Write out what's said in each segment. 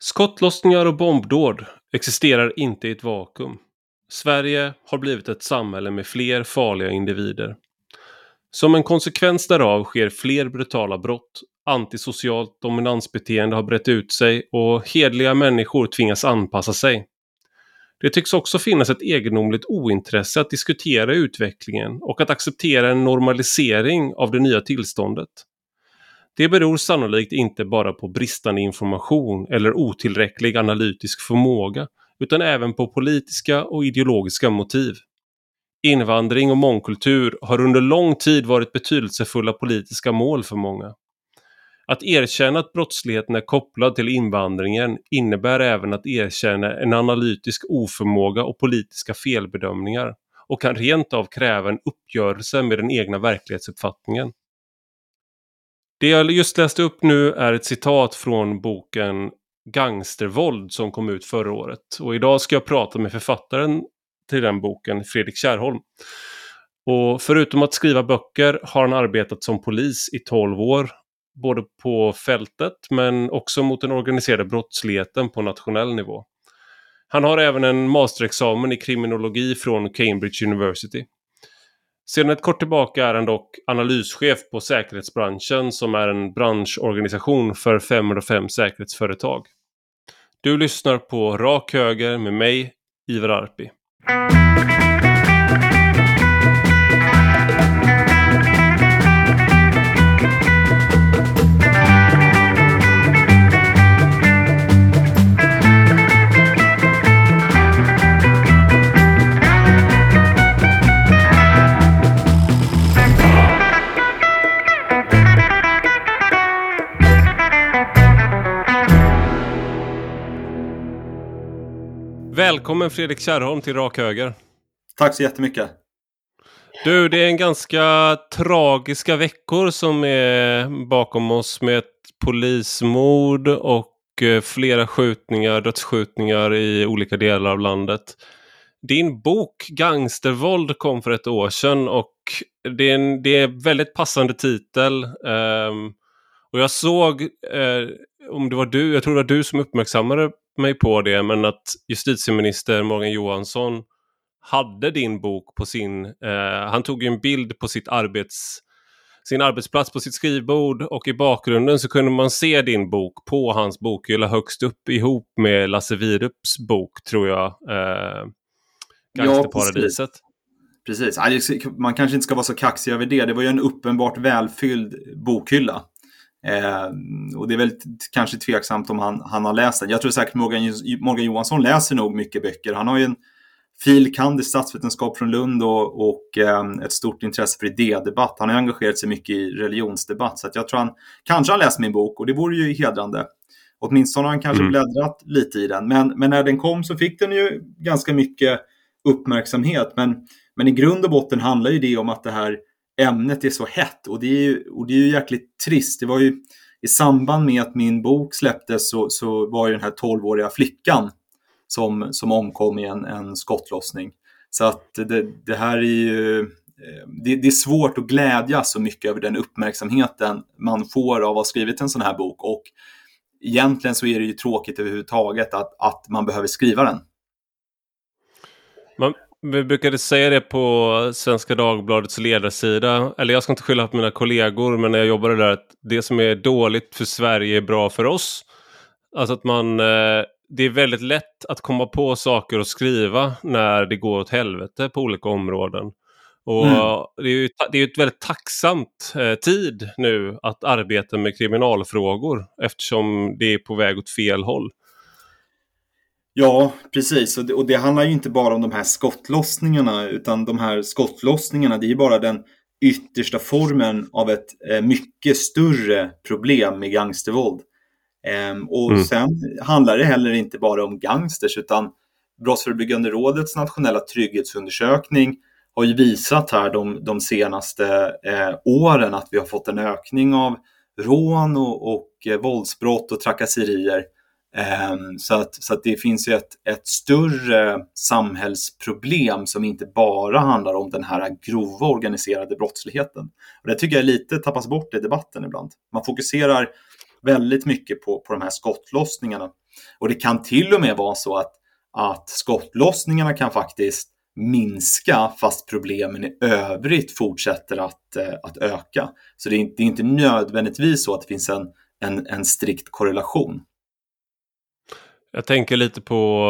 Skottlossningar och bombdåd existerar inte i ett vakuum. Sverige har blivit ett samhälle med fler farliga individer. Som en konsekvens därav sker fler brutala brott, antisocialt dominansbeteende har brett ut sig och hedliga människor tvingas anpassa sig. Det tycks också finnas ett egendomligt ointresse att diskutera utvecklingen och att acceptera en normalisering av det nya tillståndet. Det beror sannolikt inte bara på bristande information eller otillräcklig analytisk förmåga utan även på politiska och ideologiska motiv. Invandring och mångkultur har under lång tid varit betydelsefulla politiska mål för många. Att erkänna att brottsligheten är kopplad till invandringen innebär även att erkänna en analytisk oförmåga och politiska felbedömningar och kan rent av kräva en uppgörelse med den egna verklighetsuppfattningen. Det jag just läste upp nu är ett citat från boken Gangstervåld som kom ut förra året. Och idag ska jag prata med författaren till den boken, Fredrik Kärrholm. Och förutom att skriva böcker har han arbetat som polis i 12 år. Både på fältet men också mot den organiserade brottsligheten på nationell nivå. Han har även en masterexamen i kriminologi från Cambridge University. Sedan ett kort tillbaka är han dock analyschef på Säkerhetsbranschen som är en branschorganisation för 505 säkerhetsföretag. Du lyssnar på Rak Höger med mig, Ivar Arpi. Välkommen Fredrik Kärrholm till Rak Höger. Tack så jättemycket. Du, det är en ganska tragiska veckor som är bakom oss med ett polismord och eh, flera skjutningar, dödsskjutningar i olika delar av landet. Din bok Gangstervåld kom för ett år sedan och det är en det är väldigt passande titel. Um, och jag såg, uh, om det var du, jag tror det var du som uppmärksammade mig på det, men att justitieminister Morgan Johansson hade din bok på sin... Eh, han tog en bild på sitt arbets, sin arbetsplats på sitt skrivbord och i bakgrunden så kunde man se din bok på hans bokhylla högst upp ihop med Lasse Wierups bok, tror jag. Eh, Gangsterparadiset. Ja, precis. precis. Man kanske inte ska vara så kaxig över det. Det var ju en uppenbart välfylld bokhylla. Eh, och det är väl kanske tveksamt om han, han har läst den. Jag tror säkert Morgan, Morgan Johansson läser nog mycket böcker. Han har ju en fil. kand. i statsvetenskap från Lund och, och eh, ett stort intresse för idédebatt. Han har engagerat sig mycket i religionsdebatt. Så jag tror han kanske har läst min bok och det vore ju hedrande. Åtminstone har han kanske mm. bläddrat lite i den. Men, men när den kom så fick den ju ganska mycket uppmärksamhet. Men, men i grund och botten handlar ju det om att det här ämnet är så hett och det är ju, och det är ju jäkligt trist. Det var ju i samband med att min bok släpptes så, så var ju den här 12-åriga flickan som, som omkom i en, en skottlossning. Så att det, det här är ju eh, det, det, är svårt att glädjas så mycket över den uppmärksamheten man får av att ha skrivit en sån här bok och egentligen så är det ju tråkigt överhuvudtaget att, att man behöver skriva den. Man, vi brukade säga det på Svenska Dagbladets ledarsida, eller jag ska inte skylla på mina kollegor, men när jag jobbade där, att det som är dåligt för Sverige är bra för oss. Alltså att man, eh, det är väldigt lätt att komma på saker och skriva när det går åt helvete på olika områden. Och mm. det är ju det är ett väldigt tacksamt eh, tid nu att arbeta med kriminalfrågor eftersom det är på väg åt fel håll. Ja, precis. Och det, och det, handlar ju inte bara om de här skottlossningarna, utan de här skottlossningarna, det är ju bara den yttersta formen av ett eh, mycket större problem med gangstervåld. Ehm, och mm. sen handlar det heller inte bara om gangsters, utan Brottsförebyggande rådets nationella trygghetsundersökning har ju visat här de, de senaste eh, åren att vi har fått en ökning av rån och, och eh, våldsbrott och trakasserier Ehm, så att, så att det finns ju ett, ett större samhällsproblem som inte bara handlar om den här grova organiserade brottsligheten. Och det tycker jag lite tappas bort i debatten ibland. Man fokuserar väldigt mycket på, på de här skottlossningarna. Och det kan till och med vara så att, att skottlossningarna kan faktiskt minska fast problemen i övrigt fortsätter att, eh, att öka. Så det är, inte, det är inte nödvändigtvis så att det finns en, en, en strikt korrelation. Jag tänker lite på,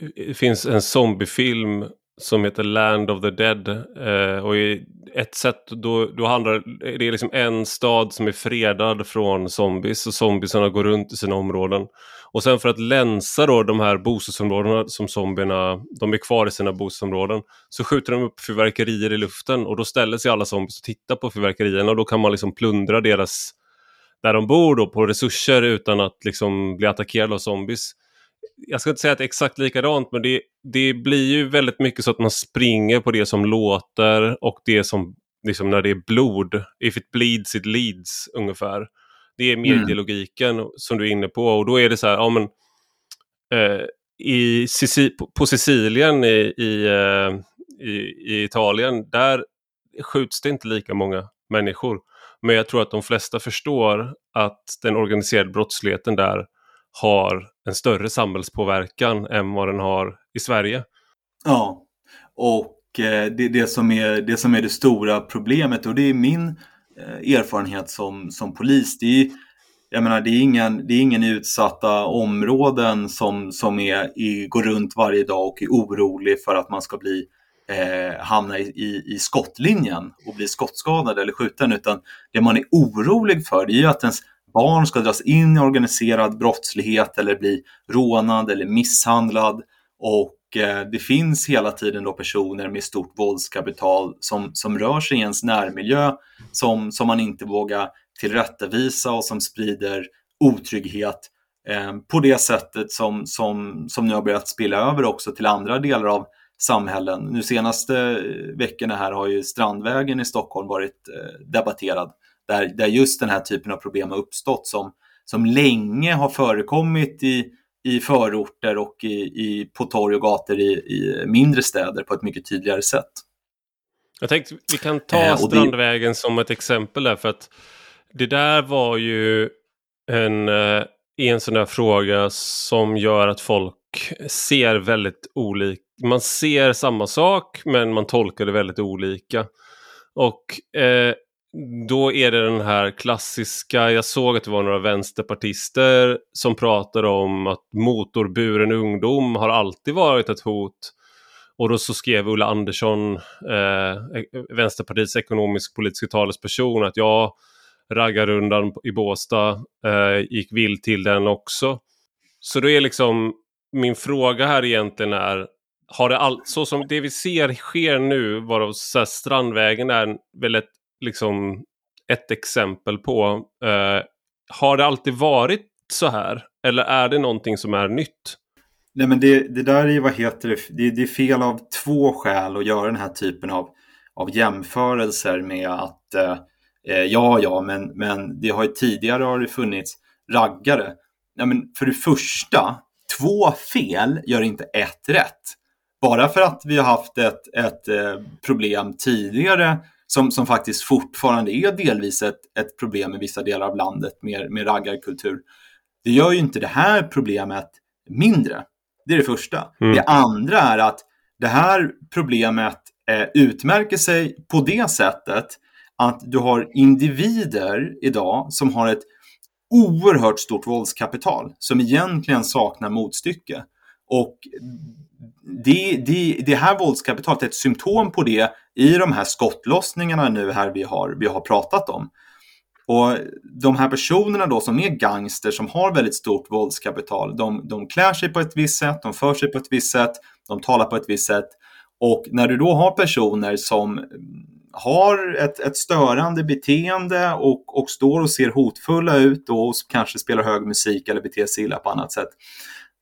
eh, det finns en zombiefilm som heter Land of the Dead. Eh, och i ett sätt då, då handlar det är liksom en stad som är fredad från zombies och zombiesarna går runt i sina områden. Och sen för att länsa då de här bostadsområdena som zombierna, de är kvar i sina bostadsområden, så skjuter de upp fyrverkerier i luften och då ställer sig alla zombies och tittar på fyrverkerierna och då kan man liksom plundra deras, där de bor då, på resurser utan att liksom bli attackerade av zombies jag ska inte säga att det är exakt likadant, men det, det blir ju väldigt mycket så att man springer på det som låter och det som, liksom när det är blod, if it bleeds it leads ungefär. Det är medielogiken mm. som du är inne på och då är det så här, ja men eh, i på Sicilien i, i, eh, i, i Italien, där skjuts det inte lika många människor. Men jag tror att de flesta förstår att den organiserade brottsligheten där har en större samhällspåverkan än vad den har i Sverige. Ja, och eh, det, det, som är, det som är det stora problemet och det är min eh, erfarenhet som, som polis. Det är, jag menar, det är ingen, det är ingen utsatta områden som, som är, är, går runt varje dag och är orolig för att man ska bli eh, hamna i, i, i, skottlinjen och bli skottskadad eller skjuten utan det man är orolig för det är ju att ens barn ska dras in i organiserad brottslighet eller bli rånad eller misshandlad. Och eh, det finns hela tiden då personer med stort våldskapital som, som rör sig i ens närmiljö som, som man inte vågar tillrättavisa och som sprider otrygghet eh, på det sättet som, som, som nu har börjat spilla över också till andra delar av samhällen. Nu senaste veckorna här har ju Strandvägen i Stockholm varit eh, debatterad där, där just den här typen av problem har uppstått som, som länge har förekommit i, i förorter och i, i, på torg och gator i, i mindre städer på ett mycket tydligare sätt. Jag tänkte vi kan ta eh, Strandvägen det... som ett exempel där för att det där var ju en, eh, en sån där fråga som gör att folk ser väldigt olika. Man ser samma sak men man tolkar det väldigt olika. Och eh, då är det den här klassiska, jag såg att det var några vänsterpartister som pratade om att motorburen ungdom har alltid varit ett hot. Och då så skrev Ulla Andersson, eh, eh Vänsterpartiets ekonomisk politiska talesperson, att ja, raggarrundan i Båstad eh, gick vill till den också. Så då är liksom min fråga här egentligen är, har det all, så som det vi ser sker nu, varav Strandvägen är väl ett liksom ett exempel på. Eh, har det alltid varit så här? Eller är det någonting som är nytt? Nej men det, det där är ju, vad heter det, det, det är fel av två skäl att göra den här typen av, av jämförelser med att eh, eh ja, ja, men, men det har ju tidigare har det funnits raggare. Nej, men för det första, två fel gör inte ett rätt. Bara för att vi har haft ett, ett eh, problem tidigare som, som faktiskt fortfarande är delvis ett, ett problem i vissa delar av landet med, med raggarkultur. Det gör ju inte det här problemet mindre. Det är det första. Mm. Det andra är att det här problemet eh, utmärker sig på det sättet att du har individer idag som har ett oerhört stort våldskapital som egentligen saknar motstycke. Och det, det, det här våldskapitalet är ett symptom på det i de här skottlossningarna nu här vi har, vi har pratat om. Och de här personerna då som är gangster som har väldigt stort våldskapital, de, de klär sig på ett visst sätt, de för sig på ett visst sätt, de talar på ett visst sätt. Och när du då har personer som har ett, ett störande beteende och, och står och ser hotfulla ut och kanske spelar hög musik eller beter sig illa på annat sätt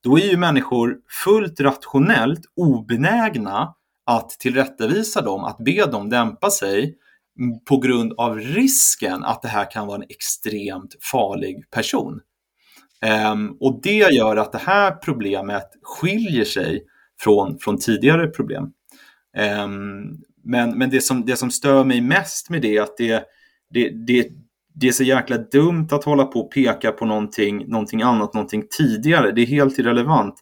då är ju människor fullt rationellt obenägna att tillrättavisa dem, att be dem dämpa sig på grund av risken att det här kan vara en extremt farlig person. Um, och det gör att det här problemet skiljer sig från, från tidigare problem. Um, men men det, som, det som stör mig mest med det är att det, det, det, det är så jäkla dumt att hålla på och peka på någonting, någonting annat, någonting tidigare. Det är helt irrelevant.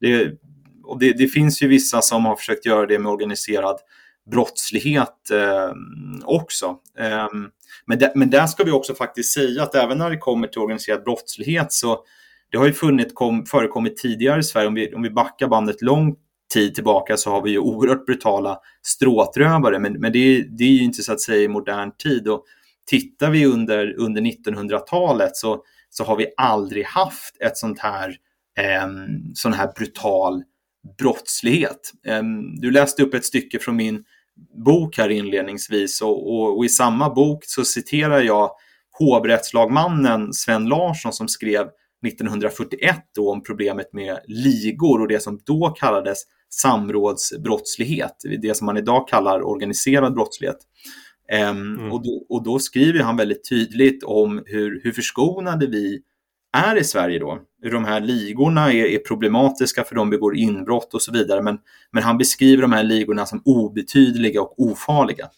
Det, och det, det finns ju vissa som har försökt göra det med organiserad brottslighet eh, också. Eh, men, de, men där ska vi också faktiskt säga att även när det kommer till organiserad brottslighet så det har ju funnit, kom, förekommit tidigare i Sverige, om vi, om vi backar bandet lång tid tillbaka så har vi ju oerhört brutala stråtrövare, men, men det, det är ju inte så att säga i modern tid. Och tittar vi under, under 1900-talet så, så har vi aldrig haft ett sånt här, eh, sån här brutal brottslighet. Eh, du läste upp ett stycke från min bok här inledningsvis och, och, och, i samma bok så citerar jag hovrättslagmannen Sven Larsson som skrev 1941 då om problemet med ligor och det som då kallades samrådsbrottslighet, det som man idag kallar organiserad brottslighet. Um, mm. och, då, och, då, skriver han väldigt tydligt om hur, hur förskonade vi är i Sverige då. Hur de här ligorna är, är, problematiska för de begår inbrott och så vidare. Men, men han beskriver de här ligorna som obetydliga och ofarliga.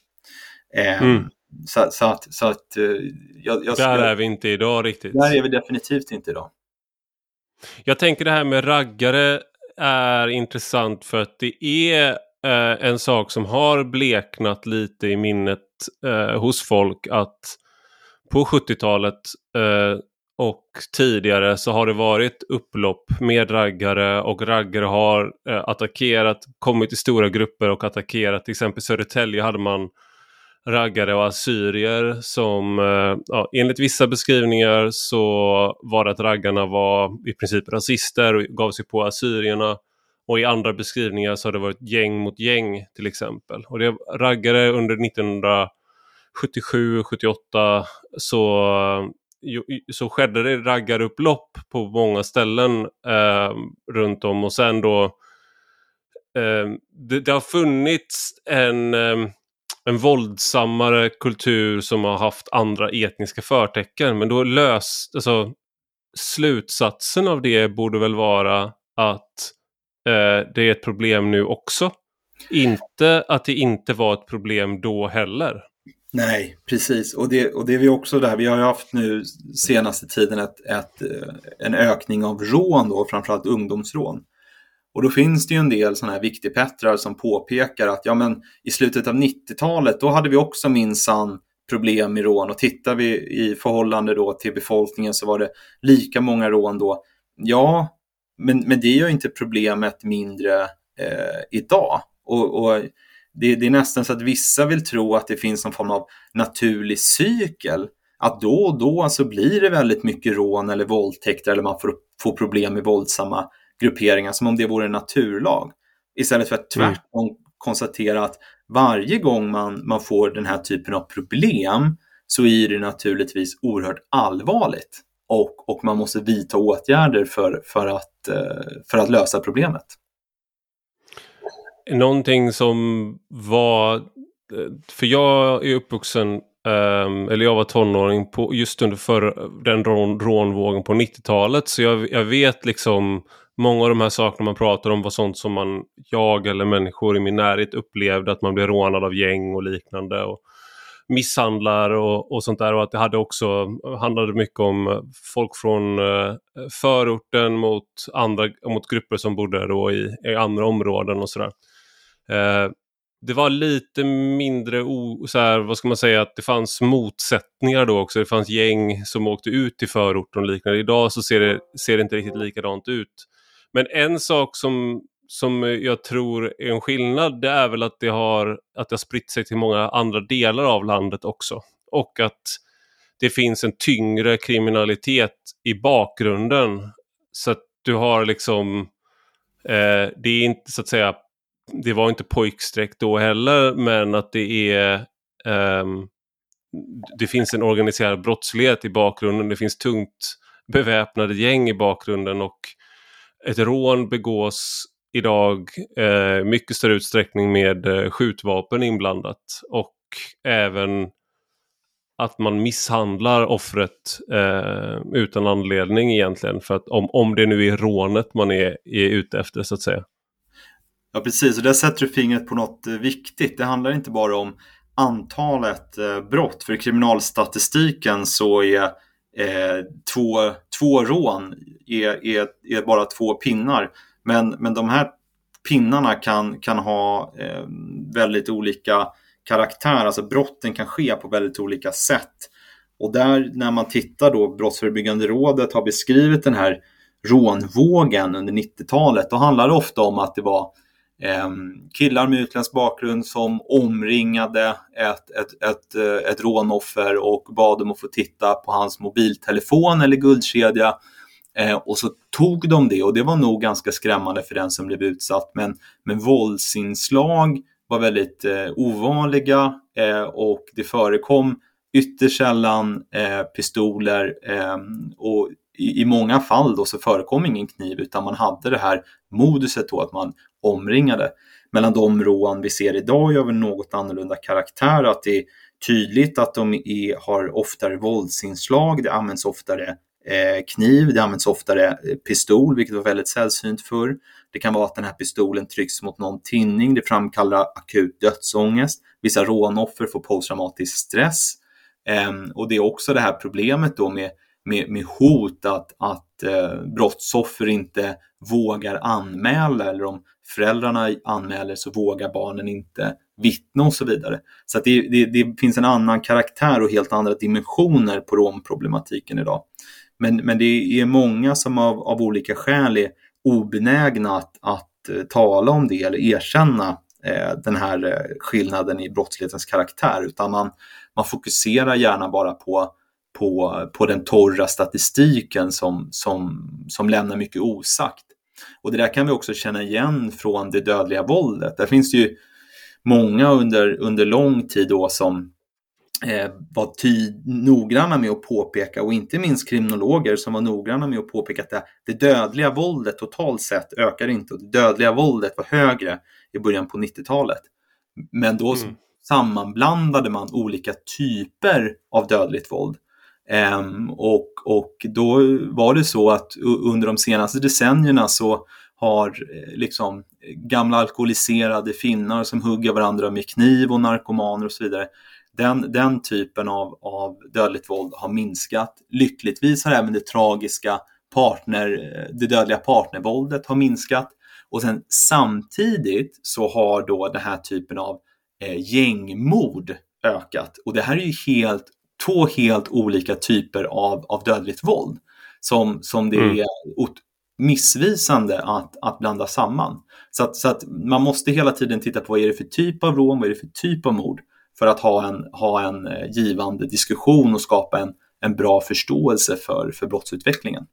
Um, mm. Så, så, att, så att uh, jag, jag, Där är vi inte idag riktigt. Där är vi definitivt inte idag. Jag tänker det här med raggare är intressant för att det är eh, en sak som har bleknat lite i minnet eh, hos folk att på 70-talet eh, och tidigare så har det varit upplopp med raggare och raggare har eh, attackerat, kommit i stora grupper och attackerat. Till exempel Södertälje hade man raggare och assyrier som eh, ja, enligt vissa beskrivningar så var det att raggarna var i princip rasister och gav sig på assyrierna. Och i andra beskrivningar så har det varit gäng mot gäng till exempel. Och det raggare under 1977 78 så, så skedde det raggarupplopp på många ställen eh, runt om och sen då eh, det, det, har funnits en eh, en våldsammare kultur som har haft andra etniska förtecken. Men då löst, alltså slutsatsen av det borde väl vara att Eh, det är ett problem nu också. Inte att det inte var ett problem då heller. Nej, precis. Och det, och det är vi också där. Vi har ju haft nu senaste tiden ett, ett, eh, en ökning av rån då, framförallt ungdomsrån. Och då finns det ju en del sådana här viktigpettrar som påpekar att ja, men i slutet av 90-talet då hade vi också minsann problem med rån och tittar vi i förhållande då till befolkningen så var det lika många rån då. Ja, men, men det gör inte problemet mindre eh, idag. Och, och det, det, är nästan så att vissa vill tro att det finns någon form av naturlig cykel. Att då och då så blir det väldigt mycket rån eller våldtäkter eller man får, får problem med våldsamma grupperingar som om det vore en naturlag. Istället för att mm. tvärtom mm. konstatera att varje gång man, man får den här typen av problem så är det naturligtvis oerhört allvarligt och, och man måste vidta åtgärder för, för, att, eh, för att lösa problemet. Någonting som var, eh, för jag är uppvuxen Um, eller jag var tonåring på, just under för, den rån, rånvågen på 90-talet. Så jag, jag, vet liksom många av de här sakerna man pratar om var sånt som man, jag eller människor i min närhet upplevde att man blev rånad av gäng och liknande. Och misshandlar och, och sånt där och att det hade också handlade mycket om folk från eh, förorten mot, andra, mot grupper som bodde då i, i andra områden och sådär. Eh, det var lite mindre, o, så här, vad ska man säga, att det fanns motsättningar då också. Det fanns gäng som åkte ut till förorten och liknande. Idag så ser det, ser det inte riktigt likadant ut. Men en sak som, som eh, jag tror är en skillnad det är väl att det har, att det har spritt sig till många andra delar av landet också. Och att det finns en tyngre kriminalitet i bakgrunden. Så att du har liksom, eh, det är inte så att säga, det var inte pojkstreck då heller, men att det är eh, det finns en organiserad brottslighet i bakgrunden, det finns tungt beväpnade gäng i bakgrunden och ett rån begås idag eh, mycket större utsträckning med eh, skjutvapen inblandat och även att man misshandlar offret eh, utan anledning egentligen. För att om, om det nu är rånet man är, är ute efter så att säga. Ja precis, och där sätter du fingret på något eh, viktigt. Det handlar inte bara om antalet eh, brott. För i kriminalstatistiken så är eh, två, två rån är, är, är bara två pinnar. Men, men de här pinnarna kan, kan ha eh, väldigt olika karaktär, alltså brotten kan ske på väldigt olika sätt. Och där när man tittar då, Brottsförebyggande rådet har beskrivit den här rånvågen under 90-talet, då handlar det ofta om att det var eh, killar med utländsk bakgrund som omringade ett, ett, ett, eh, ett rånoffer och bad dem att få titta på hans mobiltelefon eller guldkedja. Eh, och så tog de det och det var nog ganska skrämmande för den som blev utsatt. Men, men våldsinslag var väldigt eh, ovanliga eh, och det förekom ytterst sällan eh, pistoler ehm, och i, i, många fall då så förekom ingen kniv utan man hade det här moduset då att man omringade. Mellan de rån vi ser idag är av en något annorlunda karaktär, att det är tydligt att de är, har oftare våldsinslag, det används oftare Eh, kniv, det används oftare eh, pistol, vilket var väldigt sällsynt förr. Det kan vara att den här pistolen trycks mot någon tinning, det framkallar akut dödsångest. Vissa rånoffer får posttraumatisk stress. Ehm, och det är också det här problemet då med, med, med hot att, att eh, brottsoffer inte vågar anmäla eller om föräldrarna anmäler så vågar barnen inte vittna och så vidare. Så det, det, det, finns en annan karaktär och helt andra dimensioner på romproblematiken idag. Men, men det är många som av, av olika skäl är obenägna att, att eh, tala om det eller erkänna eh, den här eh, skillnaden i brottslighetens karaktär, utan man, man fokuserar gärna bara på, på, på den torra statistiken som, som, som lämnar mycket osagt. Och det där kan vi också känna igen från det dödliga våldet. Där finns det ju många under, under lång tid då som var tid, noggranna med att påpeka och inte minst kriminologer som var noggranna med att påpeka att det, det dödliga våldet totalt sett ökar inte och det dödliga våldet var högre i början på 90-talet. Men då mm. sammanblandade man olika typer av dödligt våld. Um, och, och då var det så att under de senaste decennierna så har eh, liksom gamla alkoholiserade finnar som hugger varandra med kniv och narkomaner och så vidare den, den typen av, av dödligt våld har minskat. Lyckligtvis har även det tragiska partner, det dödliga partnervåldet har minskat. Och sen samtidigt så har då den här typen av eh, gängmord ökat. Och det här är ju helt, två helt olika typer av, av dödligt våld som, som det mm. är missvisande att, att blanda samman. Så att, så att man måste hela tiden titta på vad är det för typ av rån, vad är det för typ av mord för att ha en, ha en eh, givande diskussion och skapa en, en bra förståelse för, för brottsutvecklingen.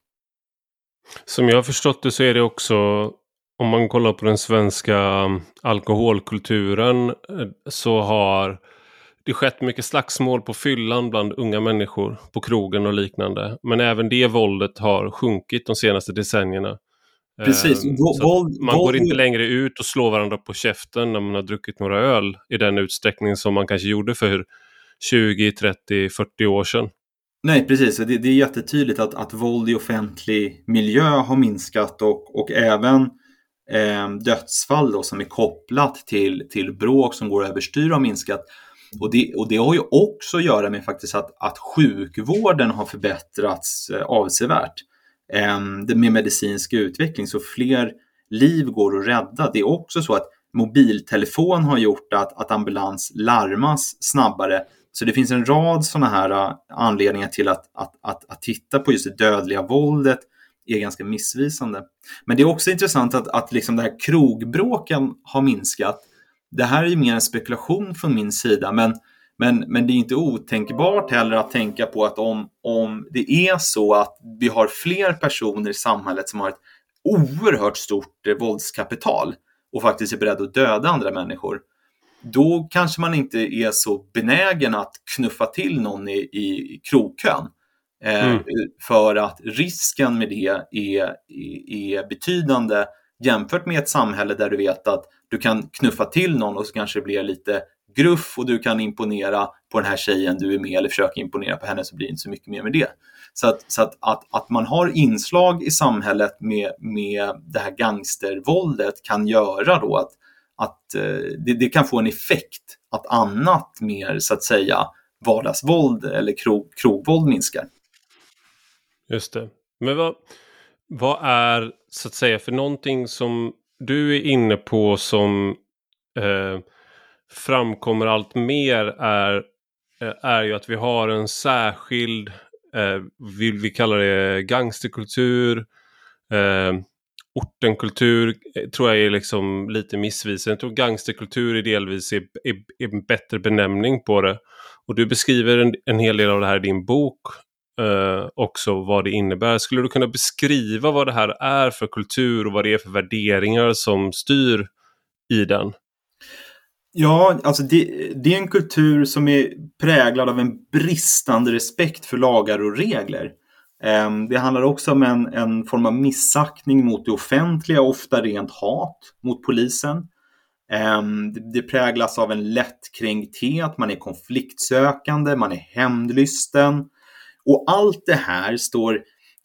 Som jag har förstått det så är det också, om man kollar på den svenska mm, alkoholkulturen, eh, så har det skett mycket slagsmål på fyllan bland unga människor på krogen och liknande. Men även det våldet har sjunkit de senaste decennierna. Precis. Ehm, våld, man går inte längre ut och slår varandra på käften när man har druckit några öl i den utsträckning som man kanske gjorde för 20, 30, 40 år sedan. Nej, precis. Det, det är jättetydligt att, att våld i offentlig miljö har minskat och, och även eh, dödsfall då, som är kopplat till, till bråk som går överstyr har minskat. Och det, och det har ju också att göra med faktiskt att, att sjukvården har förbättrats eh, avsevärt. Ehm, med medicinsk utveckling så fler liv går att rädda. Det är också så att mobiltelefon har gjort att, att ambulans larmas snabbare. Så det finns en rad sådana här äh, anledningar till att, att, att, att titta på just det dödliga våldet är ganska missvisande. Men det är också intressant att, att liksom det här krogbråken har minskat. Det här är ju mer en spekulation från min sida, men men, men det är inte otänkbart heller att tänka på att om, om det är så att vi har fler personer i samhället som har ett oerhört stort eh, våldskapital och faktiskt är beredda att döda andra människor, då kanske man inte är så benägen att knuffa till någon i, i krokön. Eh, mm. För att risken med det är, är, är betydande jämfört med ett samhälle där du vet att du kan knuffa till någon och så kanske det blir lite gruff och du kan imponera på den här tjejen du är med eller försöka imponera på henne så blir det inte så mycket mer med det. Så att, så att, att, att man har inslag i samhället med, med det här gangstervåldet kan göra då att, att eh, det, det, kan få en effekt att annat mer så att säga vardagsvåld eller krog, krogvåld minskar. Just det. Men vad, vad är så att säga för någonting som du är inne på som eh, framkommer allt mer är, eh, är ju att vi har en särskild, eh, vill vi kalla det gangsterkultur, eh, ortenkultur eh, tror jag är liksom lite missvisande. Jag tror gangsterkultur är delvis är, är, är en bättre benämning på det. Och du beskriver en, en hel del av det här i din bok eh, också vad det innebär. Skulle du kunna beskriva vad det här är för kultur och vad det är för värderingar som styr i den? Ja, alltså det, det, är en kultur som är präglad av en bristande respekt för lagar och regler. Ehm, det handlar också om en, en form av missaktning mot det offentliga, ofta rent hat mot polisen. Ehm, det präglas av en lättkränkthet, man är konfliktsökande, man är hämndlysten. Och allt det här står,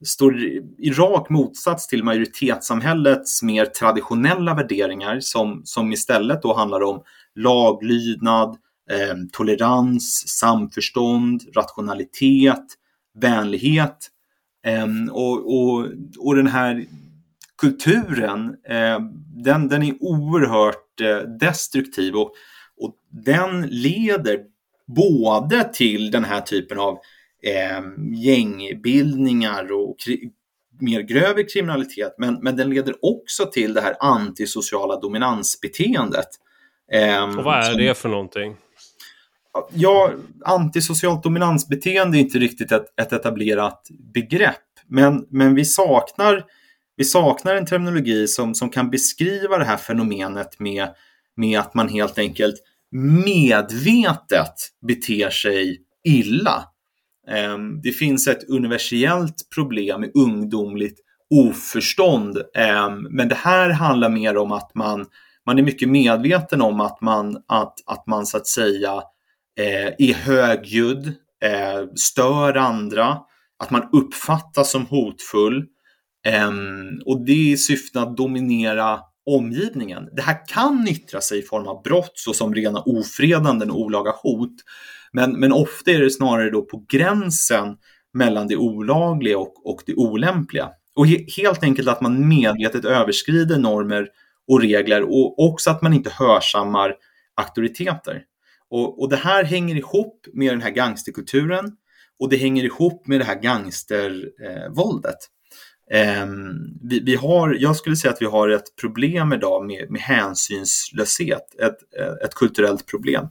står i rak motsats till majoritetssamhällets mer traditionella värderingar som, som istället då handlar om laglydnad, eh, tolerans, samförstånd, rationalitet, vänlighet. Eh, och, och, och den här kulturen, eh, den, den är oerhört eh, destruktiv och, och den leder både till den här typen av eh, gängbildningar och mer grövre kriminalitet, men, men den leder också till det här antisociala dominansbeteendet. Eh, och vad är det för någonting? Ja, antisocialt dominansbeteende är inte riktigt ett, ett etablerat begrepp, men, men vi saknar vi saknar en terminologi som, som kan beskriva det här fenomenet med, med att man helt enkelt medvetet beter sig illa. Ehm, det finns ett universellt problem med ungdomligt oförstånd. Ehm, men det här handlar mer om att man, man är mycket medveten om att man, att, att man så att säga eh, är högljudd, eh, stör andra, att man uppfattas som hotfull. Ehm, och det är i syfte att dominera omgivningen. Det här kan yttra sig i form av brott såsom rena ofredanden och olaga hot. Men, men ofta är det snarare då på gränsen mellan det olagliga och, och det olämpliga. Och he, helt enkelt att man medvetet överskrider normer och regler och också att man inte hörsammar auktoriteter. Och, och det här hänger ihop med den här gangsterkulturen och det hänger ihop med det här gangstervåldet. Eh, vi, vi, har, jag skulle säga att vi har ett problem idag med, med hänsynslöshet, ett, ett kulturellt problem.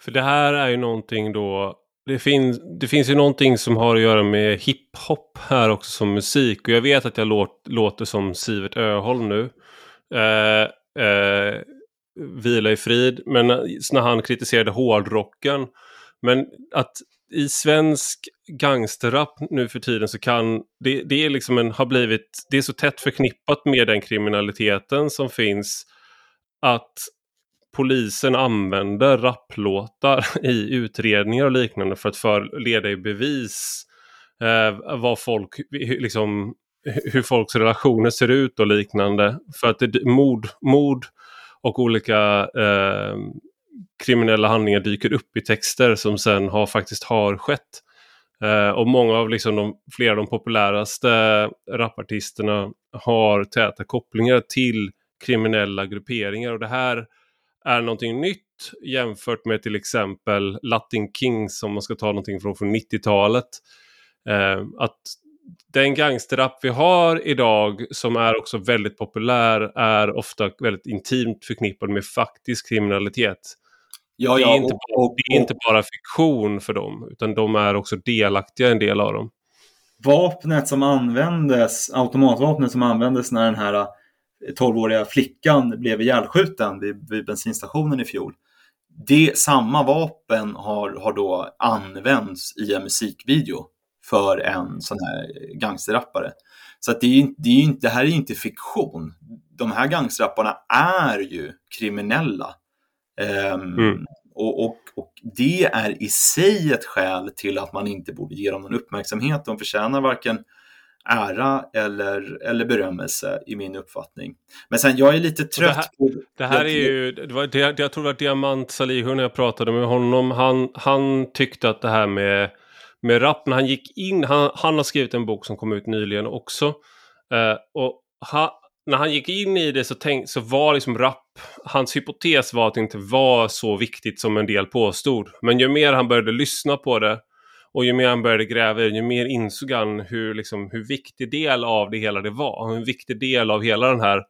För det här är ju någonting då, det, finns det finns ju någonting som har att göra med hiphop här också som musik. Och jag vet att jag låt, låter som Sivert Öholm nu. Eh, eh, vila i frid, men när han kritiserade hårdrocken. Men att i svensk gangsterrap nu för tiden så kan det, det är liksom en, har blivit, det är så tätt förknippat med den kriminaliteten som finns att polisen använder rapplåtar i utredningar och liknande för att för, leda i bevis eh, vad folk, liksom, hur folks relationer ser ut och liknande. För att det, mord, mord och olika eh, kriminella handlingar dyker upp i texter som sen har, faktiskt har skett. Eh, och många av liksom de, flera av de populäraste rapartisterna har täta kopplingar till kriminella grupperingar. Och det här är någonting nytt jämfört med till exempel Latin Kings om man ska ta någonting från, från 90-talet. Eh, att den gangsterrap vi har idag som är också väldigt populär är ofta väldigt intimt förknippad med faktisk kriminalitet. Ja, ja, det, är inte, och, och, det är inte bara fiktion för dem, utan de är också delaktiga en del av dem. Vapnet som användes, automatvapnet som användes när den här 12-åriga flickan blev ihjälskjuten vid, vid bensinstationen i fjol. Det, samma vapen har, har då använts i en musikvideo för en sån här gangsterrappare. Så att det, är, det, är det här är inte fiktion. De här gangsterrapparna är ju kriminella. Um, mm. och, och, och, det är i sig ett skäl till att man inte borde ge dem någon uppmärksamhet. De förtjänar varken ära eller, eller berömmelse i min uppfattning. Men sen, jag är lite trött det här, på... Det här är ju, det var, det, jag tror det var Diamant Salihu när jag pratade med honom. Han, han tyckte att det här med, med rap, när han gick in, han, han har skrivit en bok som kom ut nyligen också. Eh, och ha, när han gick in i det så, tänk, så var liksom rap, hans hypotes var att det inte var så viktigt som en del påstod. Men ju mer han började lyssna på det och ju mer han började gräva ju mer insåg han hur, liksom, hur viktig del av det hela det var. Hur viktig del av hela den här,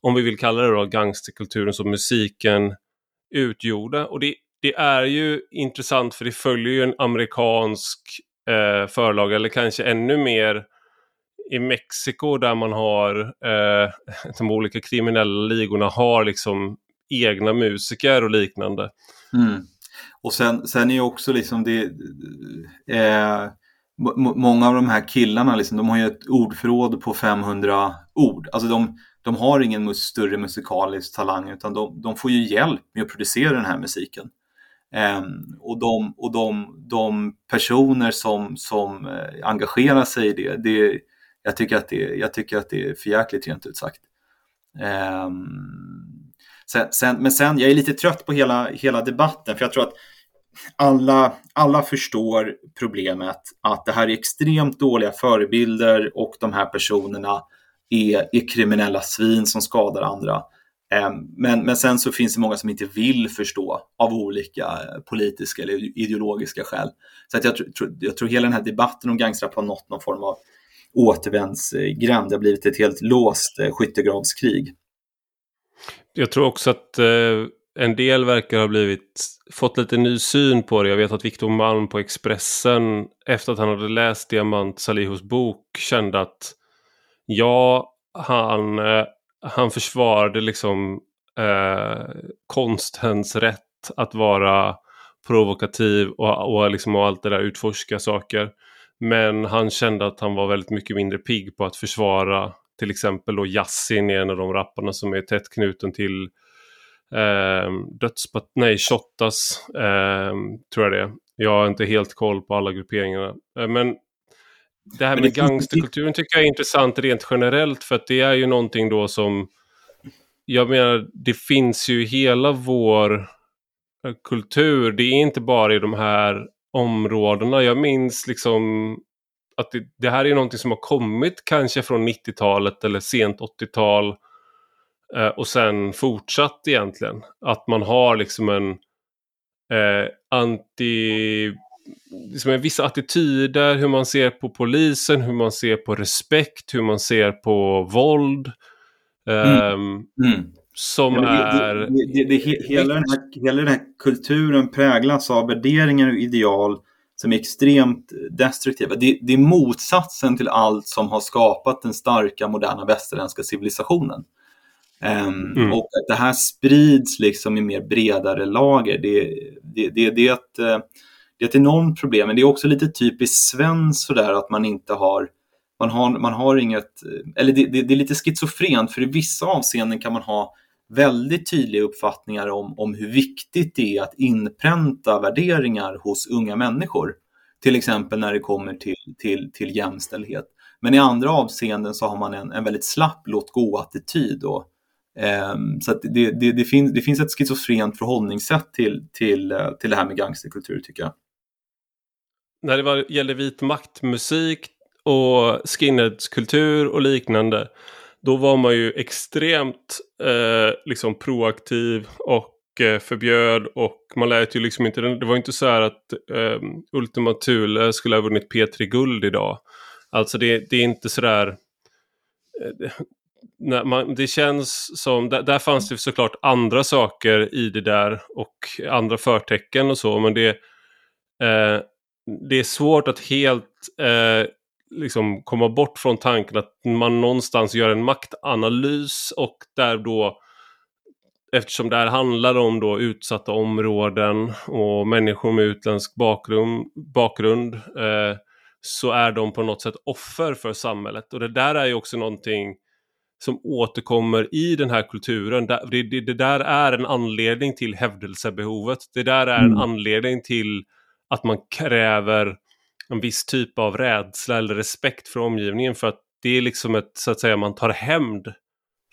om vi vill kalla det då, gangsterkulturen som musiken utgjorde. Och det, det är ju intressant för det följer ju en amerikansk eh, förlag eller kanske ännu mer i Mexiko där man har eh, de olika kriminella ligorna har liksom egna musiker och liknande. Mm. Och sen, sen är ju också liksom det, eh, många av de här killarna liksom, de har ju ett ordförråd på 500 ord. Alltså de, de har ingen större musikalisk talang utan de, de, får ju hjälp med att producera den här musiken. Eh, och de, och de, de personer som, som eh, engagerar sig i det, det jag, tycker att det, jag tycker att det är för jäkligt rent ut sagt. Eh, sen, sen, men sen, jag är lite trött på hela, hela debatten för jag tror att alla, alla förstår problemet att det här är extremt dåliga förebilder och de här personerna är, är kriminella svin som skadar andra. Ehm, men, men sen så finns det många som inte vill förstå av olika eh, politiska eller ideologiska skäl. Så att jag, tror, jag tror hela den här debatten om gangsterrap har nått någon form av återvändsgränd. Det har blivit ett helt låst eh, skyttegravskrig. Jag tror också att eh, en del verkar ha blivit, fått lite ny syn på det. Jag vet att Viktor Malm på Expressen efter att han hade läst Diamant Salihos bok kände att ja, han, han försvarade liksom eh, konstens rätt att vara provokativ och, och, liksom, och allt det där utforska saker. Men han kände att han var väldigt mycket mindre pigg på att försvara till exempel då Yassin en av de rapparna som är tätt knuten till eh, dödspat, nej, Shottaz eh, tror jag det är. Jag har inte helt koll på alla grupperingarna. Eh, men det här med gangsterkulturen tycker jag är intressant rent generellt för att det är ju någonting då som jag menar, det finns ju hela vår eh, kultur. Det är inte bara i de här områdena. Jag minns liksom att det, det här är någonting som har kommit kanske från 90-talet eller sent 80-tal Eh, och sen fortsatt egentligen. Att man har liksom en eh, anti... Liksom vissa attityder, hur man ser på polisen, hur man ser på respekt, hur man ser på våld. Eh, mm. Mm. Som ja, är... Det, det, det, hela, den här, hela den här kulturen präglas av värderingar och ideal som är extremt destruktiva. Det, det är motsatsen till allt som har skapat den starka moderna västerländska civilisationen. Um, mm. Och att det här sprids liksom i mer bredare lager, det, det, det, det, är ett, eh, det är ett enormt problem. Men det är också lite typiskt svenskt sådär att man inte har man har, man har inget, eller det, det, det, är lite schizofrent för i vissa avseenden kan man ha väldigt tydliga uppfattningar om, om hur viktigt det är att inpränta värderingar hos unga människor. Till exempel när det kommer till, till, till jämställdhet. Men i andra avseenden så har man en, en väldigt slapp låt gå-attityd Um, ehm, så det, det, det, finns, det finns ett schizofrent förhållningssätt till, till, eh, till det här med gangsterkultur tycker jag. När det var, gäller vit maktmusik och skinheadskultur och liknande då var man ju extremt eh, liksom proaktiv och eh, förbjöd och man lät ju liksom inte, det var inte så här att eh, Ultima Thule skulle ha vunnit P3 Guld idag. Alltså det, det är inte sådär där, eh, när man, det känns som, där, där, fanns det såklart andra saker i det där och andra förtecken och så, men det, eh, det är svårt att helt eh, liksom komma bort från tanken att man någonstans gör en maktanalys och där då eftersom det här handlar om då utsatta områden och människor med utländsk bakgrund, bakgrund eh, så är de på något sätt offer för samhället. Och det där är ju också någonting som återkommer i den här kulturen. Det, det, det där är en anledning till hävdelsebehovet. Det där är en mm. anledning till att man kräver en viss typ av rädsla eller respekt för omgivningen för att det är liksom ett, så att säga, man tar hämnd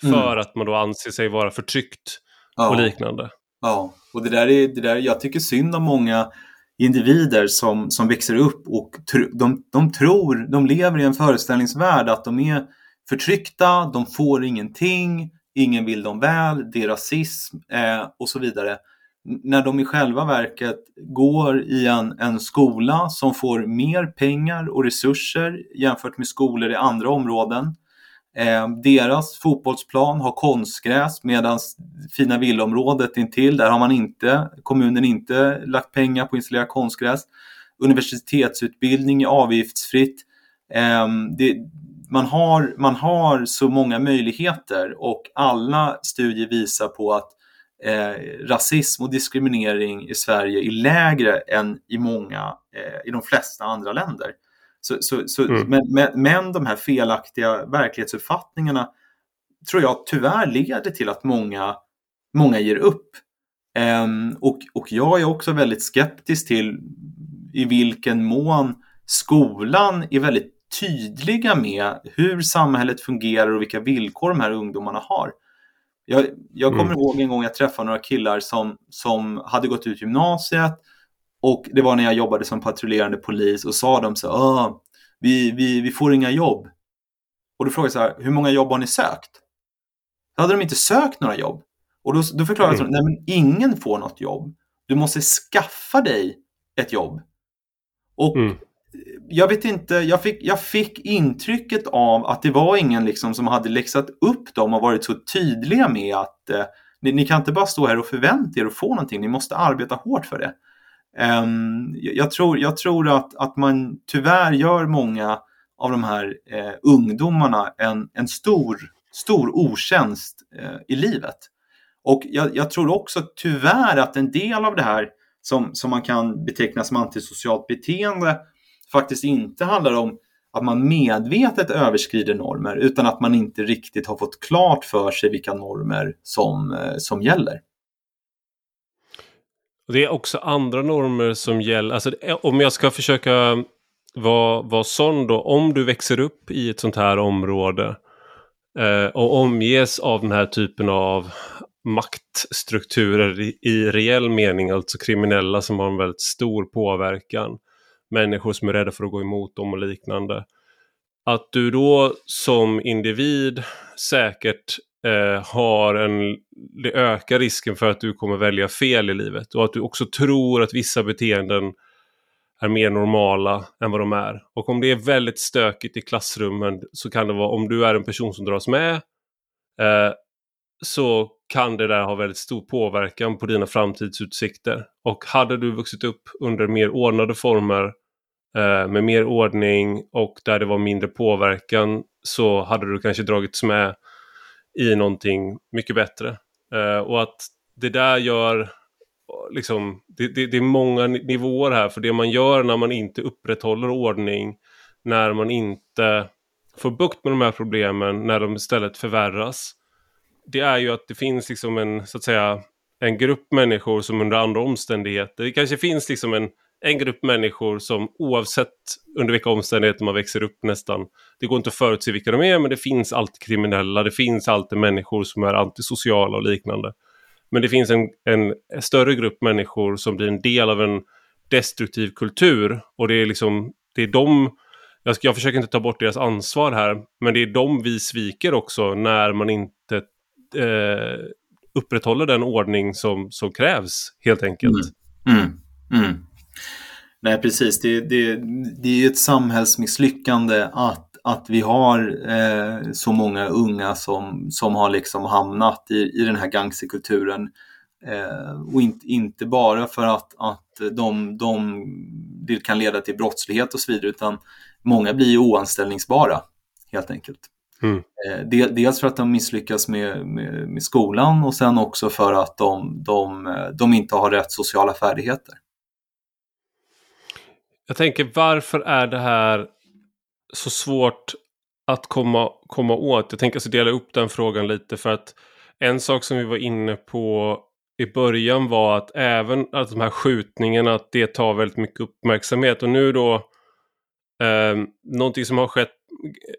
för mm. att man då anser sig vara förtryckt ja. och liknande. Ja, och det där är, det där, jag tycker synd om många individer som, som växer upp och tr de, de tror, de lever i en föreställningsvärld att de är förtryckta, de får ingenting, ingen vill dem väl, det är rasism eh, och så vidare. När de i själva verket går i en, en skola som får mer pengar och resurser jämfört med skolor i andra områden. Eh, deras fotbollsplan har konstgräs medan fina villaområdet intill, där har man inte, kommunen inte lagt pengar på att installera konstgräs. Universitetsutbildning är avgiftsfritt. Eh, det, man, har, man har så många möjligheter och alla studier visar på att eh, rasism och diskriminering i Sverige är lägre än i många, eh, i de flesta andra länder. Så, så, så, mm. men, men, men de här felaktiga verklighetsuppfattningarna tror jag tyvärr leder till att många, många ger upp. Um, och, och jag är också väldigt skeptisk till i vilken mån skolan är väldigt tydliga med hur samhället fungerar och vilka villkor de här ungdomarna har. Jag, jag kommer mm. ihåg en gång jag träffade några killar som, som hade gått ut gymnasiet och det var när jag jobbade som patrullerande polis och sa de så ah, vi, vi, vi får inga jobb. Och då frågade jag så här, hur många jobb har ni sökt? Då hade de inte sökt några jobb. Och då, då förklarade mm. jag, nej men ingen får något jobb. Du måste skaffa dig ett jobb. Och mm jag vet inte, jag fick, jag fick intrycket av att det var ingen liksom som hade läxat upp dem och varit så tydliga med att eh, ni, ni, kan inte bara stå här och förvänta er att få någonting, ni måste arbeta hårt för det. Um, jag, tror, jag tror att, att man tyvärr gör många av de här eh, ungdomarna en, en stor, stor otjänst eh, i livet. Och jag, jag, tror också tyvärr att en del av det här som, som man kan beteckna som antisocialt beteende faktiskt inte handlar om att man medvetet överskrider normer utan att man inte riktigt har fått klart för sig vilka normer som, eh, som gäller. Det är också andra normer som gäller. Alltså, eh, om jag ska försöka vara, vara sån då, om du växer upp i ett sånt här område eh, och omges av den här typen av maktstrukturer i, i reell mening, alltså kriminella som har en väldigt stor påverkan, människor som är rädda för att gå emot dem och liknande. Att du då som individ säkert eh, har en, det ökar risken för att du kommer välja fel i livet och att du också tror att vissa beteenden är mer normala än vad de är. Och om det är väldigt stökigt i klassrummen så kan det vara, om du är en person som dras med, eh, så kan det där ha väldigt stor påverkan på dina framtidsutsikter. Och hade du vuxit upp under mer ordnade former Eh, med mer ordning och där det var mindre påverkan så hade du kanske dragits med i någonting mycket bättre. Eh, och att det där gör, eh, liksom, det, det, det, är många nivåer här, för det man gör när man inte upprätthåller ordning, när man inte får bukt med de här problemen, när de istället förvärras, det är ju att det finns liksom en, så att säga, en grupp människor som under andra omständigheter, det kanske finns liksom en en grupp människor som oavsett under vilka omständigheter man växer upp nästan, det går inte att förutse vilka de är, men det finns alltid kriminella, det finns alltid människor som är antisociala och liknande. Men det finns en, en större grupp människor som blir en del av en destruktiv kultur och det är liksom, det är de, jag, jag försöker inte ta bort deras ansvar här, men det är de vi sviker också när man inte eh, upprätthåller den ordning som, som krävs helt enkelt. Mm. Mm. Mm. Nej, precis. Det, det, det är ett samhällsmisslyckande att, att vi har eh, så många unga som, som har liksom hamnat i, i den här gangsterkulturen. Eh, och inte, inte bara för att, att de, de, det kan leda till brottslighet och så vidare, utan många blir oanställningsbara helt enkelt. Mm. Eh, dels för att de misslyckas med, med, med, skolan och sen också för att de, de, de inte har rätt sociala färdigheter. Jag tänker varför är det här så svårt att komma, komma åt? Jag tänker alltså dela upp den frågan lite för att en sak som vi var inne på i början var att även att de här skjutningarna, att det tar väldigt mycket uppmärksamhet och nu då Eh, någonting som har skett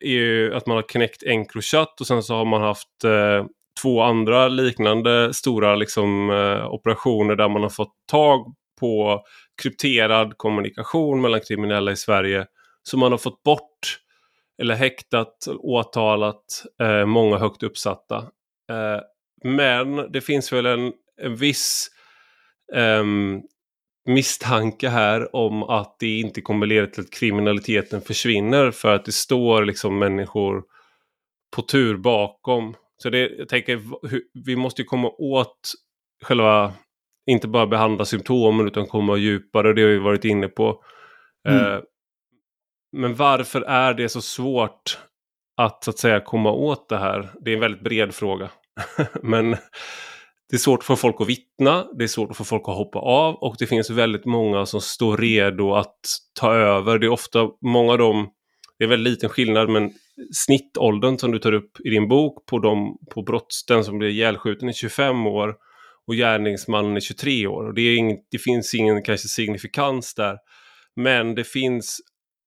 är ju att man har knäckt Encrochat och sen så har man haft eh, två andra liknande stora liksom, eh, operationer där man har fått tag på krypterad kommunikation mellan kriminella i Sverige. Så man har fått bort eller häktat, åtalat eh, många högt uppsatta. Eh, men det finns väl en, en viss eh, misstanke här om att det inte kommer leda till att kriminaliteten försvinner för att det står liksom människor på tur bakom. Så det, jag tänker, vi måste komma åt själva, inte bara behandla symptomen utan komma djupare, det har vi varit inne på. Mm. Uh, men varför är det så svårt att så att säga komma åt det här? Det är en väldigt bred fråga. men det är svårt att få folk att vittna, det är svårt att få folk att hoppa av och det finns väldigt många som står redo att ta över. Det är ofta många av dem, det är väldigt liten skillnad men snittåldern som du tar upp i din bok på, dem, på brotts, den som blir ihjälskjuten är 25 år och gärningsmannen är 23 år. Och det, är inget, det finns ingen kanske signifikans där. Men det finns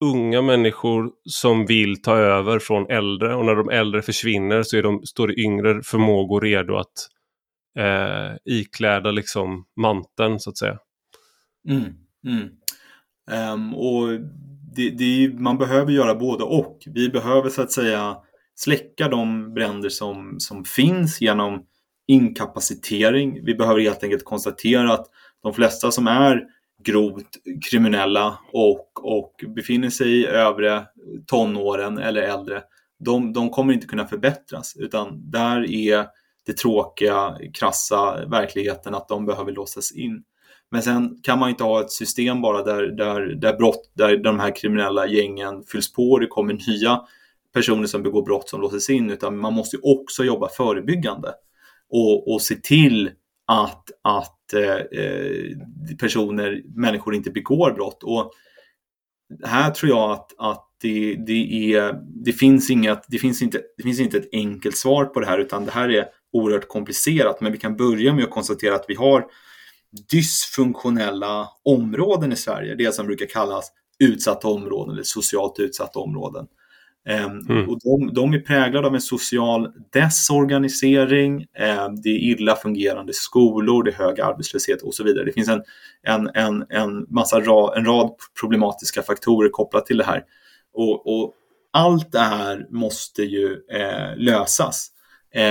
unga människor som vill ta över från äldre och när de äldre försvinner så är de, står det yngre förmågor redo att eh, ikläda liksom manteln så att säga. Mm, mm. Um, och det, det, man behöver göra både och. Vi behöver så att säga släcka de bränder som, som finns genom inkapacitering. Vi behöver helt enkelt konstatera att de flesta som är grovt kriminella och, och befinner sig i övre tonåren eller äldre, de, de kommer inte kunna förbättras utan där är det tråkiga, krassa verkligheten att de behöver låsas in. Men sen kan man inte ha ett system bara där, där, där, brott, där de här kriminella gängen fylls på och det kommer nya personer som begår brott som låses in, utan man måste också jobba förebyggande och, och se till att, att eh, eh, personer, människor inte begår brott. Och här tror jag att, att det, det, är, det, finns inget, det, finns inte, det finns inte ett enkelt svar på det här utan det här är oerhört komplicerat. Men vi kan börja med att konstatera att vi har dysfunktionella områden i Sverige. Det som brukar kallas utsatta områden eller socialt utsatta områden. Ehm, mm. Och de, de, är präglade av en social desorganisering, ehm, det är illa fungerande skolor, det är hög arbetslöshet och så vidare. Det finns en, en, en, en, massa ra, en rad problematiska faktorer kopplat till det här. Och, och allt det här måste ju eh, lösas.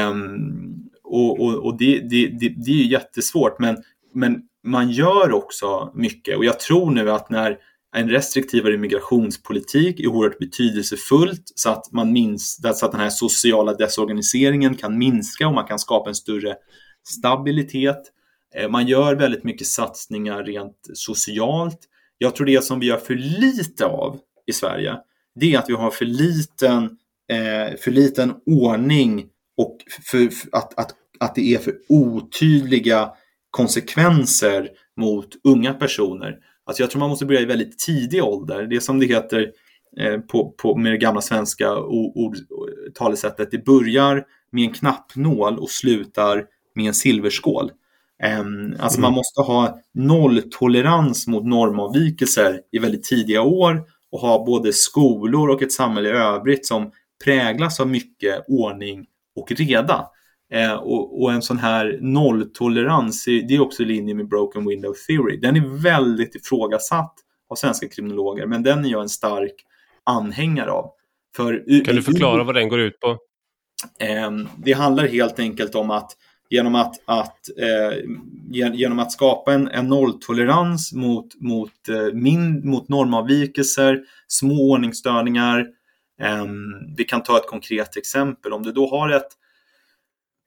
Um, och, och, och det, det, det, det, är jättesvårt, men, men man gör också mycket. Och jag tror nu att när en restriktivare migrationspolitik är oerhört betydelsefullt så att, man minns, så att den här sociala desorganiseringen kan minska och man kan skapa en större stabilitet. Eh, man gör väldigt mycket satsningar rent socialt. Jag tror det som vi gör för lite av i Sverige, det är att vi har för liten, eh, för liten ordning och för, för att, att, att det är för otydliga konsekvenser mot unga personer. Alltså jag tror man måste börja i väldigt tidig ålder. Det som det heter eh, på, på, med det gamla svenska ord, talesättet, det börjar med en knappnål och slutar med en silverskål. Eh, alltså mm. man måste ha nolltolerans mot normavvikelser i väldigt tidiga år och ha både skolor och ett samhälle i övrigt som präglas av mycket ordning och reda. Eh, och, och, en sån här nolltolerans, det är också i linje med Broken Window Theory. Den är väldigt ifrågasatt av svenska kriminologer, men den är jag en stark anhängare av. För, kan du förklara vad den går ut på? Eh, det handlar helt enkelt om att genom att, att, eh, genom att skapa en, en nolltolerans mot, mot, eh, min, mot normavvikelser, små ordningsstörningar. Eh, vi kan ta ett konkret exempel. Om du då har ett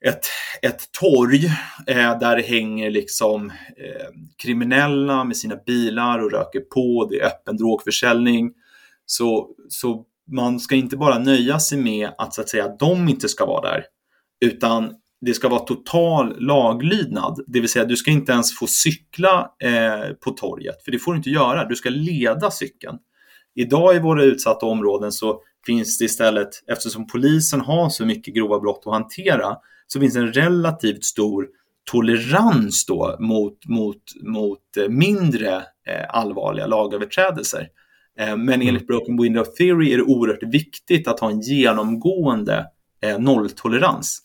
ett, ett torg eh, där det hänger liksom eh, kriminella med sina bilar och röker på, det är öppen drogförsäljning. Så, så man ska inte bara nöja sig med att, så att säga, de inte ska vara där, utan det ska vara total laglydnad, det vill säga du ska inte ens få cykla eh, på torget, för det får du inte göra, du ska leda cykeln. Idag i våra utsatta områden så finns det istället, eftersom polisen har så mycket grova brott att hantera, så finns en relativt stor tolerans då mot, mot, mot eh, mindre eh, allvarliga lagöverträdelser. Eh, men enligt Broken Window Theory är det oerhört viktigt att ha en genomgående nolltolerans.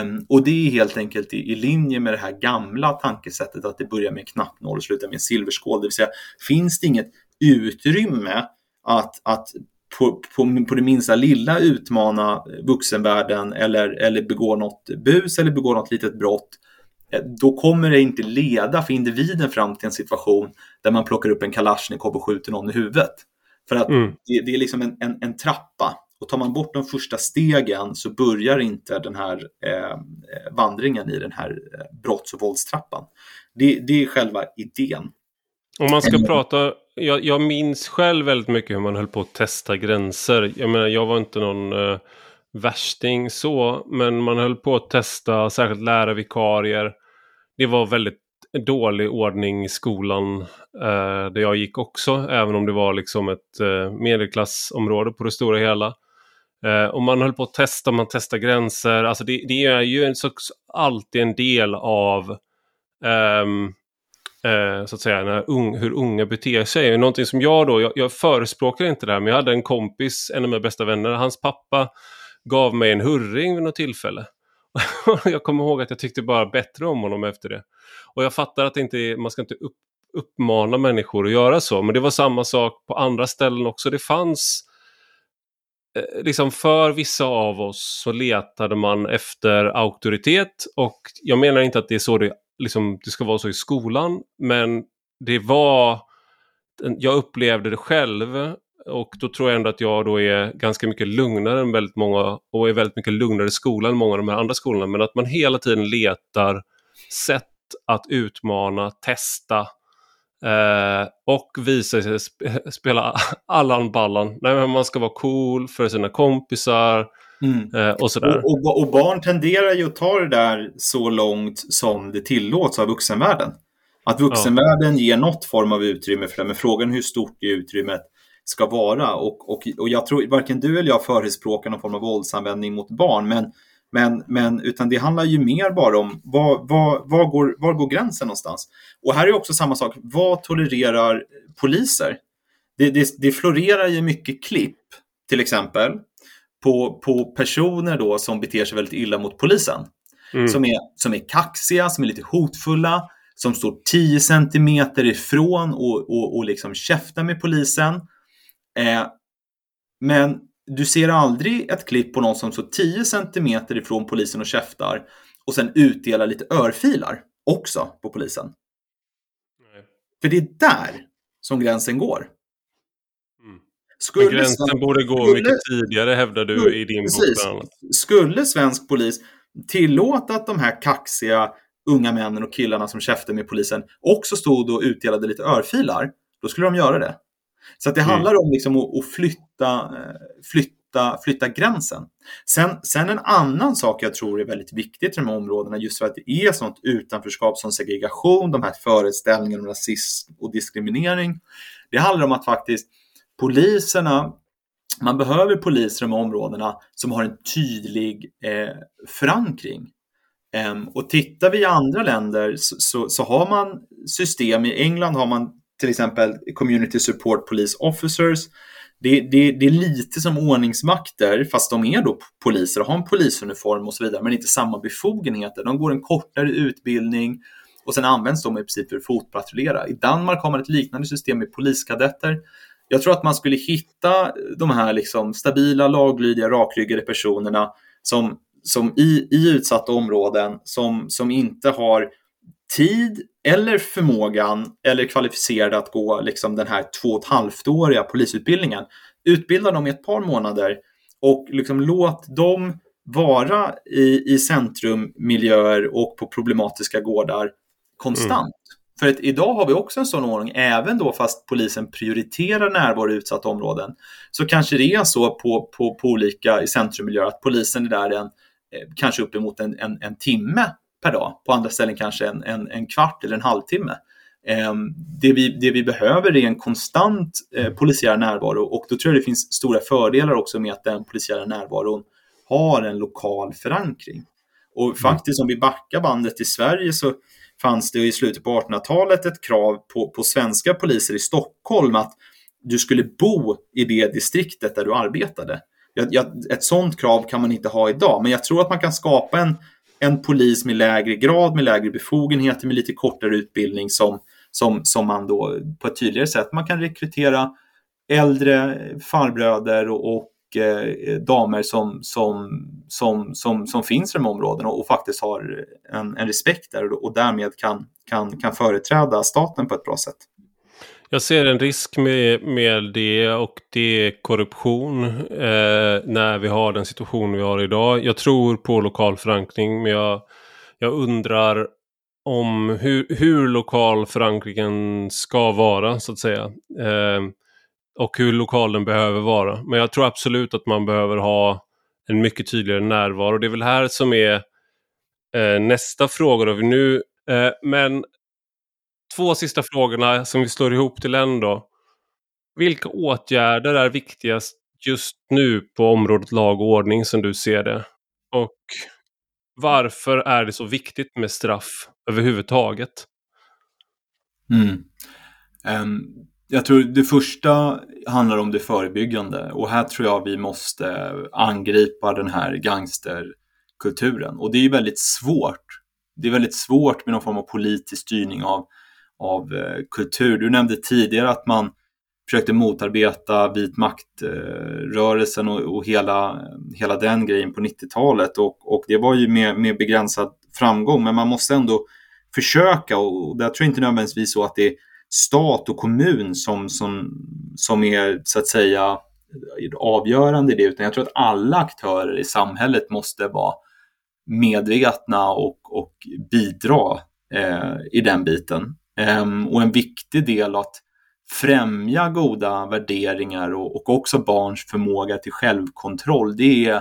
Um, och det är helt enkelt i, linje med det här gamla tankesättet att det börjar med en knapp noll och slutar med en silverskål. Det vill säga, finns det inget utrymme att, att på, på, på det minsta lilla utmana vuxenvärlden eller, eller begå något bus eller begå något litet brott, eh, då kommer det inte leda för individen fram till en situation där man plockar upp en kalasjnikov och skjuter någon i huvudet. För att mm. det, det, är liksom en, en, en trappa och tar man bort de första stegen så börjar inte den här eh, vandringen i den här eh, brotts och våldstrappan. Det, det är själva idén. Om man ska mm. prata, jag, jag, minns själv väldigt mycket hur man höll på att testa gränser. Jag menar, jag var inte någon eh, värsting så, men man höll på att testa särskilt lärarvikarier. Det var väldigt dålig ordning i skolan eh, där jag gick också, även om det var liksom ett eh, medelklassområde på det stora hela. Eh, och man höll på att testa, man testar gränser. Alltså det, det är ju en, så, alltid en del av um, Eh, så att säga, när un, hur unga beter sig. Någonting som jag då, jag, jag förespråkar inte det här, men jag hade en kompis, en av mina bästa vänner, hans pappa gav mig en hurring vid något tillfälle. jag kommer ihåg att jag tyckte bara bättre om honom efter det. Och jag fattar att inte, man ska inte upp, uppmana människor att göra så, men det var samma sak på andra ställen också. Det fanns eh, liksom för vissa av oss så letade man efter auktoritet och jag menar inte att det är så det, liksom, det ska vara så i skolan men det var jag upplevde det själv och då tror jag ändå att jag då är ganska mycket lugnare än väldigt många och är väldigt mycket lugnare i skolan än många av de här andra skolorna men att man hela tiden letar sätt att utmana, testa Eh, och visa sig sp spela Allan Ballan. Nej, men man ska vara cool för sina kompisar mm. eh, och sådär. Och, och, och, barn tenderar ju att ta det där så långt som det tillåts av vuxenvärlden. Att vuxenvärlden ja. ger något form av utrymme för det, men frågan hur stort det utrymmet ska vara. Och, och, och jag tror varken du eller jag förespråkar någon form av våldsanvändning mot barn, men men, men, utan det handlar ju mer bara om var, var, var, går, var går gränsen någonstans? Och här är också samma sak, vad tolererar poliser? Det, det, det florerar ju mycket klipp, till exempel, på, på personer då som beter sig väldigt illa mot polisen. Mm. Som, är, som är kaxiga, som är lite hotfulla, som står 10 centimeter ifrån och, och, och liksom käftar med polisen. Eh, men du ser aldrig ett klipp på någon som står 10 centimeter ifrån polisen och käftar och sen utdelar lite örfilar också på polisen. Nej. För det är där som gränsen går. Skulle gränsen svensk... borde gå skulle... mycket tidigare hävdar du i din Precis. bok. Skulle svensk polis tillåta att de här kaxiga unga männen och killarna som käftar med polisen också stod och utdelade lite örfilar, då skulle de göra det. Så det mm. handlar om liksom att, att flytta, eh, flytta, flytta gränsen. Sen, sen en annan sak jag tror är väldigt viktigt i de här områdena, just för att det är sånt utanförskap som segregation, de här föreställningarna om rasism och diskriminering. Det handlar om att faktiskt poliserna man behöver poliser i de här områdena som har en tydlig eh, förankring. Ehm, och tittar vi i andra länder så, så, så, har man system, i England har man till exempel Community Support Police Officers. Det, det, det, är lite som ordningsmakter, fast de är då poliser och har en polisuniform och så vidare, men inte samma befogenheter. De går en kortare utbildning och sen används de i princip för att fotpatrullera. I Danmark har man ett liknande system med poliskadetter. Jag tror att man skulle hitta de här liksom stabila, laglydiga, rakryggade personerna som, som i, i utsatta områden som, som inte har tid eller förmågan eller kvalificerade att gå liksom den här två och ett halvt-åriga polisutbildningen. Utbilda dem i ett par månader och liksom låt dem vara i, i centrummiljöer och på problematiska gårdar konstant. Mm. För att idag har vi också en sån ordning, även då fast polisen prioriterar närvaro i utsatta områden, så kanske det är så på, på, på olika i centrummiljöer att polisen är där en, eh, kanske uppemot en, en, en timme per dag. På andra ställen kanske en, en, en kvart eller en halvtimme. Eh, det, vi, det vi behöver är en konstant eh, polisiär närvaro och då tror jag det finns stora fördelar också med att den polisiära närvaron har en lokal förankring. Och mm. faktiskt om vi backar bandet i Sverige så fanns det i slutet på 1800-talet ett krav på, på svenska poliser i Stockholm att du skulle bo i det distriktet där du arbetade. Jag, jag, ett sådant krav kan man inte ha idag, men jag tror att man kan skapa en, en polis med lägre grad, med lägre befogenheter, med lite kortare utbildning som, som, som man då på ett tydligare sätt man kan rekrytera äldre farbröder och, och Eh, eh, damer som, som, som, som, som finns i de områdena och, och faktiskt har en, en respekt där och, och därmed kan, kan, kan företräda staten på ett bra sätt. Jag ser en risk med, med det och det är korruption eh, när vi har den situation vi har idag. Jag tror på lokal förankring men jag, jag undrar om hur, hur lokal förankringen ska vara så att säga. Eh, och hur lokal den behöver vara. Men jag tror absolut att man behöver ha en mycket tydligare närvaro. Det är väl här som är eh, nästa fråga. Då. Nu, eh, men två sista frågorna som vi slår ihop till en då. Vilka åtgärder är viktigast just nu på området lag och ordning som du ser det? Och varför är det så viktigt med straff överhuvudtaget? Mm. Um, jag tror det första handlar om det förebyggande och här tror jag vi måste angripa den här gangsterkulturen. Och det är ju väldigt svårt. Det är väldigt svårt med någon form av politisk styrning av av eh, kultur. Du nämnde tidigare att man försökte motarbeta vit maktrörelsen och, och hela, hela den grejen på 90-talet och, och det var ju med, med begränsad framgång men man måste ändå försöka och där tror jag inte nödvändigtvis så att det är stat och kommun som, som, som är så att säga avgörande i det utan jag tror att alla aktörer i samhället måste vara medvetna och, och bidra eh, i den biten. Ehm, och en viktig del att främja goda värderingar och, och också barns förmåga till självkontroll, det är,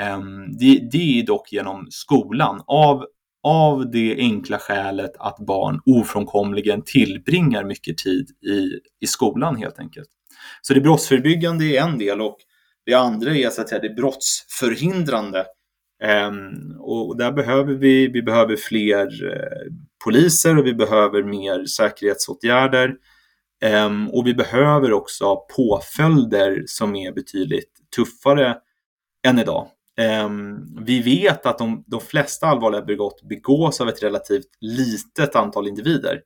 eh, det, det är dock genom skolan. Av, av det enkla skälet att barn ofrånkomligen tillbringar mycket tid i, i skolan helt enkelt. Så det brottsförebyggande är en del och det andra är så att säga det brottsförhindrande. Um, och där behöver vi, vi behöver fler uh, poliser och vi behöver mer säkerhetsåtgärder. Um, och vi behöver också påföljder som är betydligt tuffare än idag. Ehm, vi vet att de, de flesta allvarliga brott begås av ett relativt litet antal individer.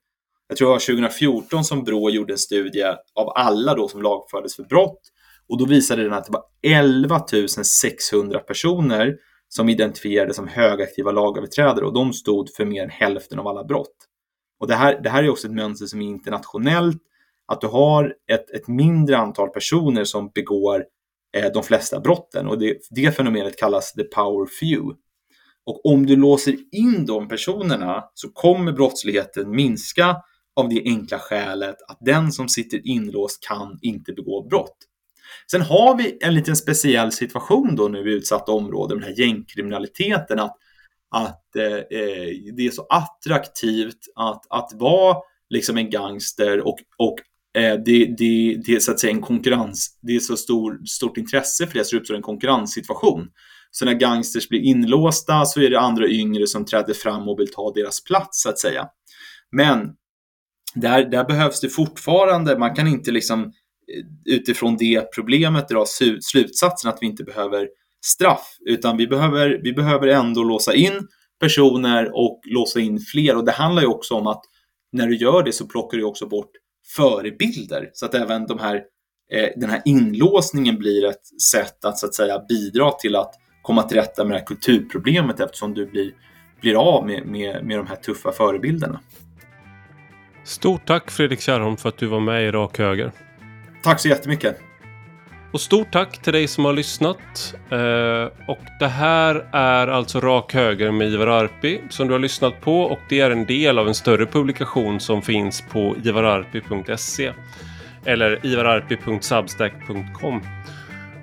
Jag tror det var 2014 som Brå gjorde en studie av alla då som lagfördes för brott och då visade den att det var 11 600 personer som identifierades som högaktiva lagöverträdare och de stod för mer än hälften av alla brott. Och det här, det här är också ett mönster som är internationellt, att du har ett, ett mindre antal personer som begår Eh, de flesta brotten och det, det fenomenet kallas the power few. Och om du låser in de personerna så kommer brottsligheten minska av det enkla skälet att den som sitter inlåst kan inte begå brott. Sen har vi en liten speciell situation då nu i utsatta områden med den här gängkriminaliteten. Att, att eh, eh, det är så attraktivt att, att vara liksom en gangster och, och Eh, det, det, det är så att säga en konkurrens. Det är så stor, stort intresse för det så det uppstår en konkurrenssituation. Så när gangsters blir inlåsta så är det andra yngre som träder fram och vill ta deras plats så att säga. Men där, där behövs det fortfarande, man kan inte liksom eh, utifrån det problemet dra slutsatsen att vi inte behöver straff, utan vi behöver, vi behöver ändå låsa in personer och låsa in fler. Och det handlar ju också om att när du gör det så plockar du också bort förebilder så att även de här, eh, den här inlåsningen blir ett sätt att så att säga bidra till att komma till rätta med det här kulturproblemet eftersom du blir, blir av med, med, med de här tuffa förebilderna. Stort tack Fredrik Kärrholm för att du var med i Rak Höger. Tack så jättemycket. Och stort tack till dig som har lyssnat. Eh, och det här är alltså Rak Höger med Ivar Arpi som du har lyssnat på och det är en del av en större publikation som finns på ivararpi.se eller ivararpi.substack.com.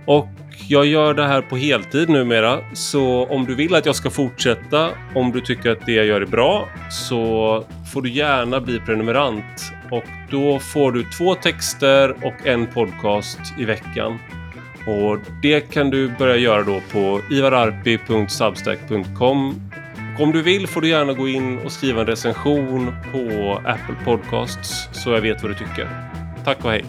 Och jag gör det här på heltid numera, så om du vill att jag ska fortsätta, om du tycker att det jag gör är bra, så får du gärna bli prenumerant. Och då får du två texter och en podcast i veckan. Och det kan du börja göra då på ivararpi.substack.com. Om du vill får du gärna gå in och skriva en recension på Apple Podcasts så jag vet vad du tycker. Tack och hej!